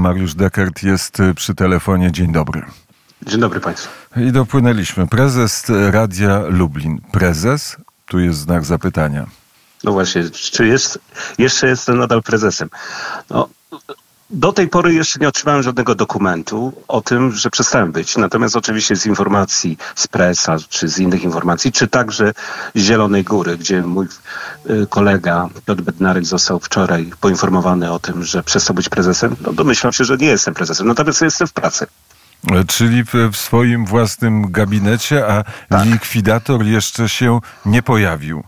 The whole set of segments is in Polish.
Mariusz Dekert jest y, przy telefonie. Dzień dobry. Dzień dobry Państwu. I dopłynęliśmy. Prezes Radia Lublin. Prezes? Tu jest znak zapytania. No właśnie, czy jest, jeszcze jestem nadal prezesem? No, do tej pory jeszcze nie otrzymałem żadnego dokumentu o tym, że przestałem być. Natomiast oczywiście z informacji z presa, czy z innych informacji, czy także z Zielonej Góry, gdzie mój y, kolega Piotr Bednarek został wczoraj poinformowany o tym, że przestał być prezesem, no domyślam się, że nie jestem prezesem. Natomiast jestem w pracy. E, Czyli w, w swoim własnym gabinecie, a Tak. likwidator jeszcze się nie pojawił.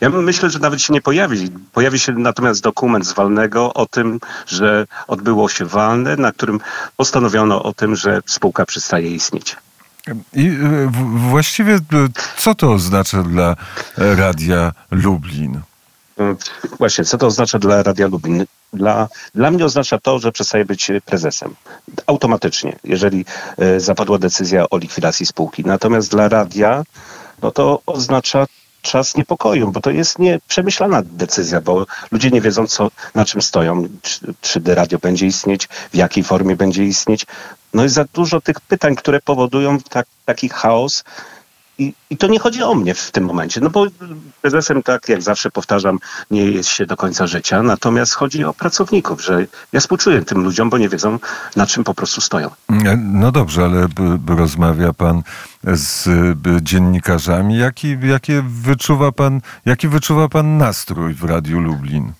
Ja myślę, że nawet się nie pojawi. Pojawi się natomiast dokument z walnego o tym, że odbyło się walne, na którym postanowiono o tym, że spółka przestaje istnieć. I y, właściwie y, co to oznacza dla e, Radia Lublin? Właśnie, co to oznacza dla Radia Lublin? Dla, dla mnie oznacza to, że przestaje być prezesem. Automatycznie, jeżeli zapadła decyzja o likwidacji spółki. Natomiast dla radia, no to oznacza czas niepokoju, bo to jest nieprzemyślana decyzja, bo ludzie nie wiedzą, co, na czym stoją, czy, czy radio będzie istnieć, w jakiej formie będzie istnieć. No jest za dużo tych pytań, które powodują tak, taki chaos, i, I to nie chodzi o mnie w tym momencie, no bo prezesem, tak jak zawsze powtarzam, nie jest się do końca życia, natomiast chodzi o pracowników, że ja współczuję tym ludziom, bo nie wiedzą, na czym po prostu stoją. E, No dobrze, ale rozmawia pan z dziennikarzami. Jaki, jakie wyczuwa pan, jaki wyczuwa pan nastrój w Radiu Lublin?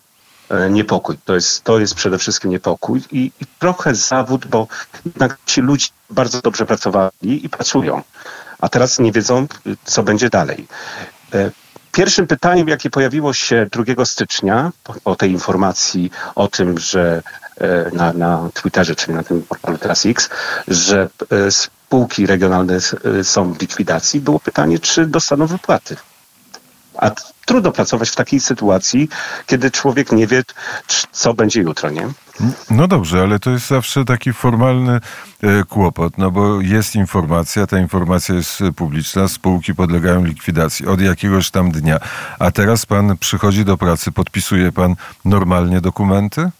E, Niepokój, to jest, to jest przede wszystkim niepokój i, i trochę zawód, bo jednak ci ludzie bardzo dobrze pracowali i pracują, a teraz nie wiedzą, co będzie dalej. E, Pierwszym pytaniem, jakie pojawiło się 2 stycznia po tej informacji o tym, że e, na, na Twitterze, czyli na tym portalu teraz X, że e, spółki regionalne są w likwidacji, było pytanie, czy dostaną wypłaty. A trudno pracować w takiej sytuacji, kiedy człowiek nie wie, co będzie jutro, nie? No dobrze, ale to jest zawsze taki formalny e, kłopot, no bo jest informacja, ta informacja jest e, publiczna, spółki podlegają likwidacji od jakiegoś tam dnia, a teraz pan przychodzi do pracy, podpisuje pan normalnie dokumenty?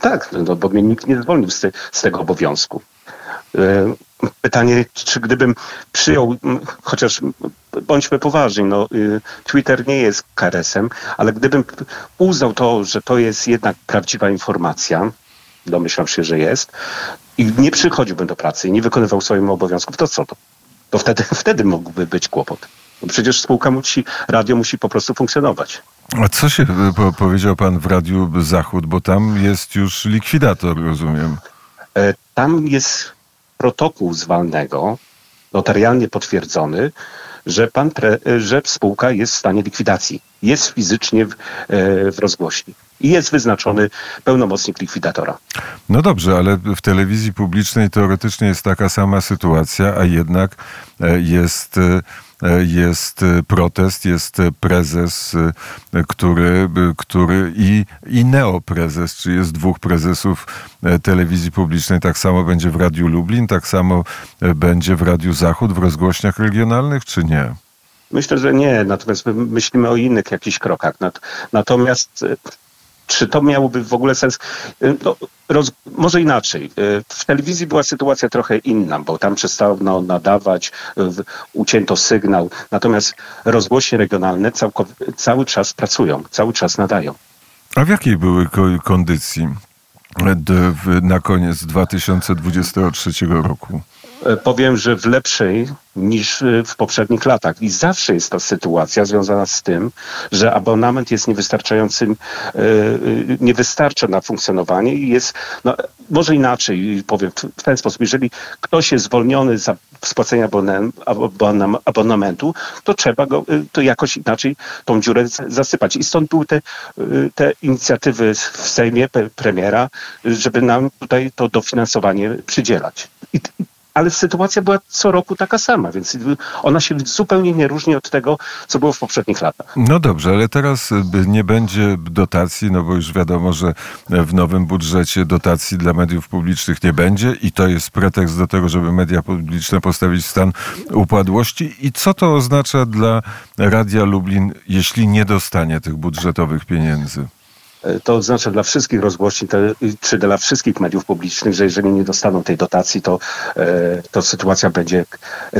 Tak, no, bo mnie nikt nie zwolnił z, z tego obowiązku. Pytanie, czy gdybym przyjął, chociaż bądźmy poważni, no, y, Twitter nie jest karesem, ale gdybym uznał to, że to jest jednak prawdziwa informacja, domyślam się, że jest, i nie przychodziłbym do pracy i nie wykonywał swoich obowiązków, to co to? To wtedy, wtedy mógłby być kłopot. No przecież spółka musi, radio musi po prostu funkcjonować. A co się e, po, powiedział pan w Radiu Zachód, bo tam jest już likwidator, rozumiem. E, Tam jest protokół z walnego, notarialnie potwierdzony, że, pan pre, że spółka jest w stanie likwidacji. Jest fizycznie w, e, w rozgłośni. I jest wyznaczony pełnomocnik likwidatora. No dobrze, ale w telewizji publicznej teoretycznie jest taka sama sytuacja, a jednak e, jest, e, jest e, protest, jest e, prezes, e, który, który i, i neoprezes, czy jest dwóch prezesów telewizji publicznej. Tak samo będzie w Radiu Lublin, tak samo będzie w Radiu Zachód, w rozgłośniach regionalnych, czy nie? Myślę, że nie, natomiast my myślimy o innych jakichś krokach. Nat- Natomiast czy to miałoby w ogóle sens? E, No, roz, może inaczej. E, W telewizji była sytuacja trochę inna, bo tam przestano nadawać, w- ucięto sygnał. Natomiast rozgłośnie regionalne całkow- cały czas pracują, cały czas nadają. A w jakiej były ko- kondycji e, na koniec 2023 roku? E, Powiem, że w lepszej niż e, w poprzednich latach. I zawsze jest ta sytuacja związana z tym, że abonament jest niewystarczającym, e, nie wystarcza na funkcjonowanie i jest, no, może inaczej powiem w- ten sposób, jeżeli ktoś jest zwolniony za abonam- abonamentu, to trzeba go, to jakoś inaczej tą dziurę zasypać. I stąd były te, te inicjatywy w Sejmie premiera, żeby nam tutaj to dofinansowanie przydzielać. I, ale sytuacja była co roku taka sama, więc ona się zupełnie nie różni od tego, co było w poprzednich latach. No dobrze, ale teraz y, nie będzie dotacji, no bo już wiadomo, że w nowym budżecie dotacji dla mediów publicznych nie będzie i to jest pretekst do tego, żeby media publiczne postawić w stan upadłości. I co to oznacza dla Radia Lublin, jeśli nie dostanie tych budżetowych pieniędzy? E, to oznacza dla wszystkich rozgłośni czy dla wszystkich mediów publicznych, że jeżeli nie dostaną tej dotacji, to, e, to sytuacja będzie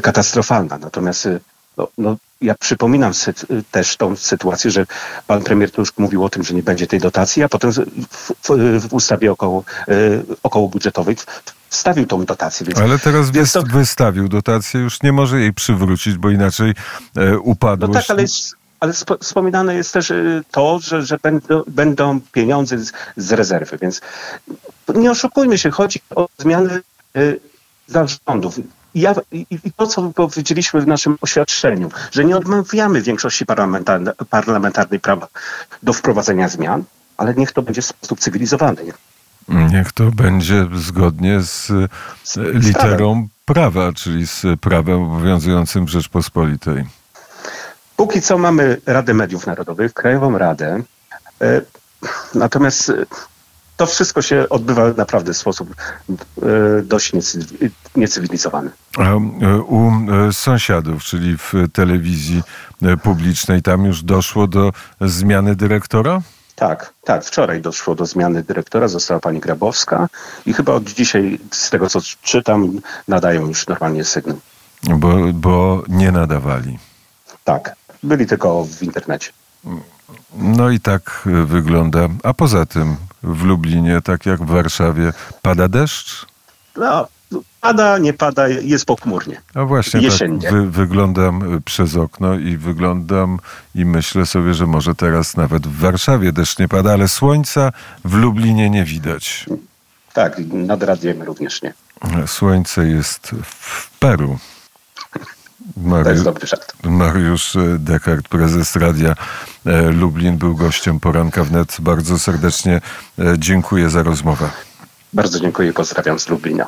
katastrofalna. Natomiast e, no, no, ja przypominam też tą sytuację, że pan premier Tusk mówił o tym, że nie będzie tej dotacji, a potem w, w, ustawie około, około budżetowej wstawił tą dotację. Więc Ale teraz Więc to- wys- wystawił dotację, już nie może jej przywrócić, bo inaczej e, No upadłość... tak, ale, jest, ale spo, wspominane jest też y, to, że, że będą, będą pieniądze z, z rezerwy, więc nie oszukujmy się, chodzi o zmiany y, zarządów. I Ja, i, to, co powiedzieliśmy w naszym oświadczeniu, że nie odmawiamy większości parlamentarnej, parlamentarnej prawa do wprowadzenia zmian, ale niech to będzie w sposób cywilizowany. Niech to będzie zgodnie z Z literą prawa, czyli z prawem obowiązującym w Rzeczpospolitej. Póki co mamy Radę Mediów Narodowych, Krajową Radę. E, Natomiast e, to wszystko się odbywa naprawdę w sposób e, dość niecy- niecywilizowany. U sąsiadów, czyli w telewizji publicznej, tam już doszło do zmiany dyrektora? Tak, tak. Wczoraj doszło do zmiany dyrektora, została pani Grabowska i chyba od dzisiaj, z tego co czytam, nadają już normalnie sygnał. Bo, bo nie nadawali. Tak, byli tylko w internecie. No i tak e, wygląda. A poza tym w Lublinie, tak jak w Warszawie, pada deszcz? No, pada, nie pada, jest pochmurnie. A właśnie Jesiennie. tak wy, wyglądam y, przez okno i wyglądam i myślę sobie, że może teraz nawet w Warszawie deszcz nie pada, ale słońca w Lublinie nie widać. Tak, nad radiem również nie. Słońce jest w Peru. To jest Mari- dobry żart. Mariusz e, Dekart, prezes Radia e, Lublin, był gościem poranka wnet. Bardzo serdecznie e, dziękuję za rozmowę. Bardzo dziękuję i pozdrawiam z Lublina.